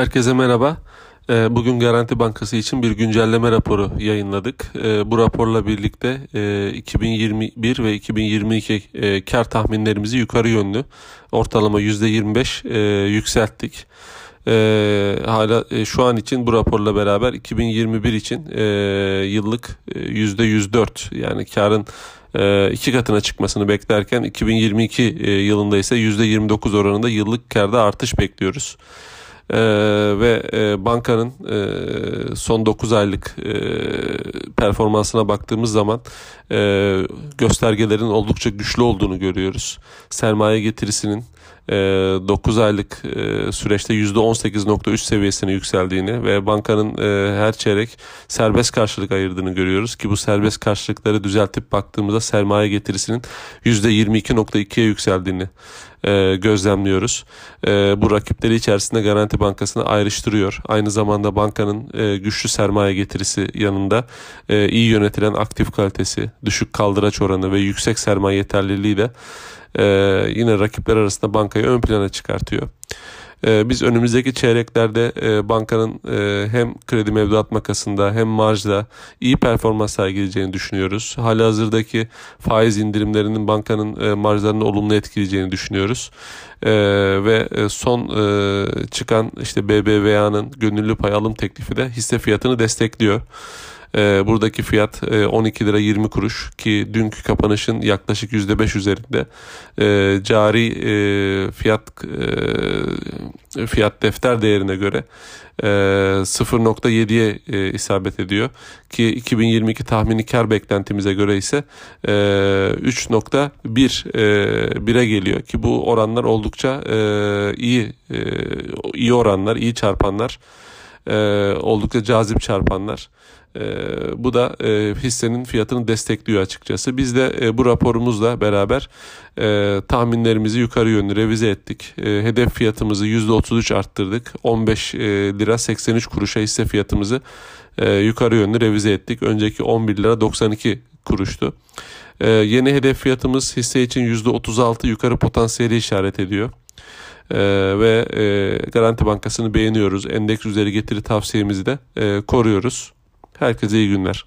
Herkese merhaba. Ee, bugün Garanti Bankası için bir güncelleme raporu yayınladık. Ee, bu raporla birlikte 2021 e, ve 2022 e, kar tahminlerimizi yukarı yönlü ortalama %25 e, yükselttik. Ee, hala şu an için bu raporla beraber 2021 için yıllık %104 yani karın iki katına çıkmasını beklerken 2022 yılında ise %29 oranında yıllık karda artış bekliyoruz. Ee, ve e, bankanın e, son 9 aylık e, performansına baktığımız zaman e, göstergelerin oldukça güçlü olduğunu görüyoruz. Sermaye getirisinin 9 e, aylık e, süreçte %18.3 seviyesine yükseldiğini ve bankanın e, her çeyrek serbest karşılık ayırdığını görüyoruz ki bu serbest karşılıkları düzeltip baktığımızda sermaye getirisinin %22.2'ye yükseldiğini gözlemliyoruz. Bu rakipleri içerisinde Garanti Bankası'nı ayrıştırıyor. Aynı zamanda bankanın güçlü sermaye getirisi yanında iyi yönetilen aktif kalitesi, düşük kaldıraç oranı ve yüksek sermaye yeterliliği de e, yine rakipler arasında bankayı ön plana çıkartıyor. E, biz önümüzdeki çeyreklerde e, bankanın e, hem kredi mevduat makasında hem marjda iyi performans sergileyeceğini düşünüyoruz. Hali hazırdaki faiz indirimlerinin bankanın e, marjlarını olumlu etkileyeceğini düşünüyoruz. E, ve son e, çıkan işte BBVA'nın gönüllü pay alım teklifi de hisse fiyatını destekliyor. E, buradaki fiyat e, 12 lira 20 kuruş ki dünkü kapanışın yaklaşık %5 üzerinde. E, cari e, fiyat e, fiyat defter değerine göre e, 0.7'ye e, isabet ediyor. Ki 2022 tahmini kar beklentimize göre ise e, 3.1 e, 1'e geliyor. Ki bu oranlar oldukça e, iyi e, iyi oranlar, iyi çarpanlar e, oldukça cazip çarpanlar. E, bu da e, hissenin fiyatını destekliyor açıkçası. Biz de e, bu raporumuzla beraber e, tahminlerimizi yukarı yönlü revize ettik. E, hedef fiyatımızı %33 arttırdık. 15 e, lira 83 kuruşa hisse fiyatımızı e, yukarı yönlü revize ettik. Önceki 11 lira 92 kuruştu. E, yeni hedef fiyatımız hisse için %36 yukarı potansiyeli işaret ediyor. Ee, ve e, Garanti Bankası'nı beğeniyoruz. Endeks üzeri getiri tavsiyemizi de e, koruyoruz. Herkese iyi günler.